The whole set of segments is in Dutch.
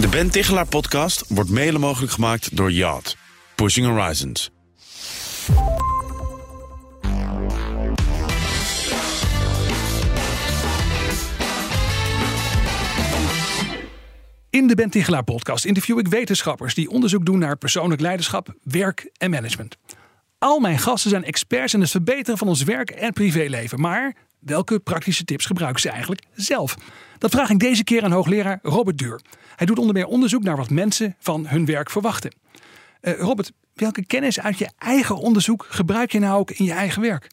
De Ben Tichelaar podcast wordt mede mogelijk gemaakt door Yacht. Pushing Horizons. In de Ben Tichelaar podcast interview ik wetenschappers die onderzoek doen naar persoonlijk leiderschap, werk en management. Al mijn gasten zijn experts in het verbeteren van ons werk en privéleven. Maar welke praktische tips gebruiken ze eigenlijk zelf? Dat vraag ik deze keer aan hoogleraar Robert Duur. Hij doet onder meer onderzoek naar wat mensen van hun werk verwachten. Eh, Robert, welke kennis uit je eigen onderzoek gebruik je nou ook in je eigen werk?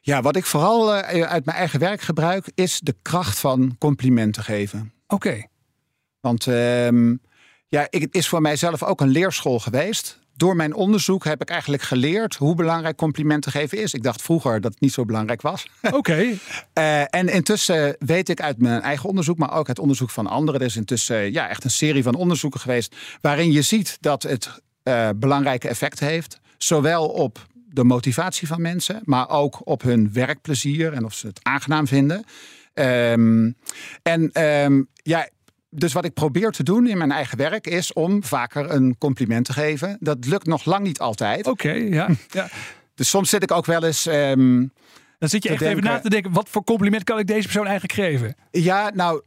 Ja, wat ik vooral eh, uit mijn eigen werk gebruik, is de kracht van complimenten geven. Oké. Want ehm, ja, ik, het is voor mijzelf ook een leerschool geweest. Door mijn onderzoek heb ik eigenlijk geleerd hoe belangrijk complimenten geven is. Ik dacht vroeger dat het niet zo belangrijk was. Oké. Eh, en intussen weet ik uit mijn eigen onderzoek, maar ook uit onderzoek van anderen. Er is intussen ja, echt een serie van onderzoeken geweest. waarin je ziet dat het eh, belangrijke effect heeft. Zowel op de motivatie van mensen, maar ook op hun werkplezier en of ze het aangenaam vinden. Ehm, en ehm, ja, dus wat ik probeer te doen in mijn eigen werk is om vaker een compliment te geven. Dat lukt nog lang niet altijd. Oké, ja. ja. Dus soms zit ik ook wel eens. ehm, Dan zit je echt even na te denken, wat voor compliment kan ik deze persoon eigenlijk geven? ja, nou.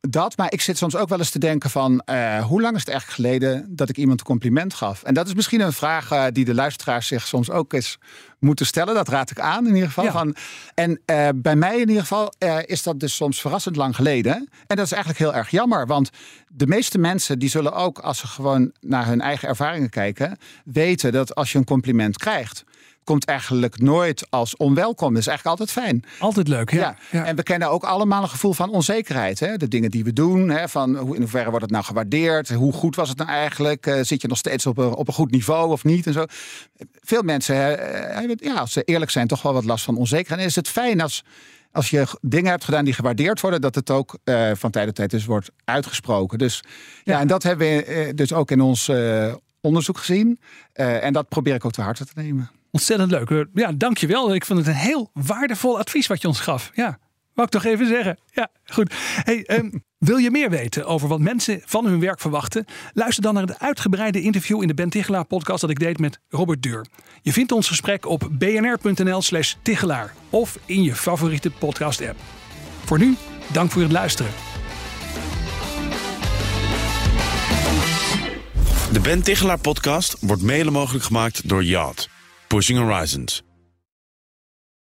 Dat, maar ik zit soms ook wel eens te denken van eh, hoe lang is het eigenlijk geleden dat ik iemand een compliment gaf? En dat is misschien een vraag eh, die de luisteraars zich soms ook eens moeten stellen. Dat raad ik aan in ieder geval. Ja. Van, en eh, bij mij in ieder geval is dat dus soms verrassend lang geleden. En dat is eigenlijk heel erg jammer. Want de meeste mensen die zullen ook als ze gewoon naar hun eigen ervaringen kijken, weten dat als je een compliment krijgt, komt eigenlijk nooit als onwelkom. Dat is eigenlijk altijd fijn. Altijd leuk, ja. Ja. ja. en we kennen ook allemaal een gevoel van onzekerheid. Hè? De dingen die we doen, hè? van hoe, in hoeverre wordt het nou gewaardeerd? Hoe goed was het nou eigenlijk? Eh, zit je nog steeds op een, op een goed niveau of niet? En zo. Veel mensen hè, eh, hebben, ja, als ze eerlijk zijn, toch wel wat last van onzekerheid. En is het fijn als, als je dingen hebt gedaan die gewaardeerd worden, dat het ook eh, van tijd tot tijd dus wordt uitgesproken. Dus ja, Ja. en dat hebben we dus ook in ons onderzoek gezien. En dat probeer ik ook te harte te nemen. Ontzettend leuk. Ja, dankjewel. Ik vond het een heel waardevol advies wat je ons gaf. Ja, wou ik toch even zeggen. Ja, goed. Hey, ehm, wil je meer weten over wat mensen van hun werk verwachten? Luister dan naar het uitgebreide interview in de Ben Tichelaar podcast dat ik deed met Robert Duur. Je vindt ons gesprek op bnr.nl slash Tichelaar of in je favoriete podcast app. Voor nu, dank voor het luisteren. De Ben Tichelaar podcast wordt mede mogelijk gemaakt door Yacht. Pushing Horizons.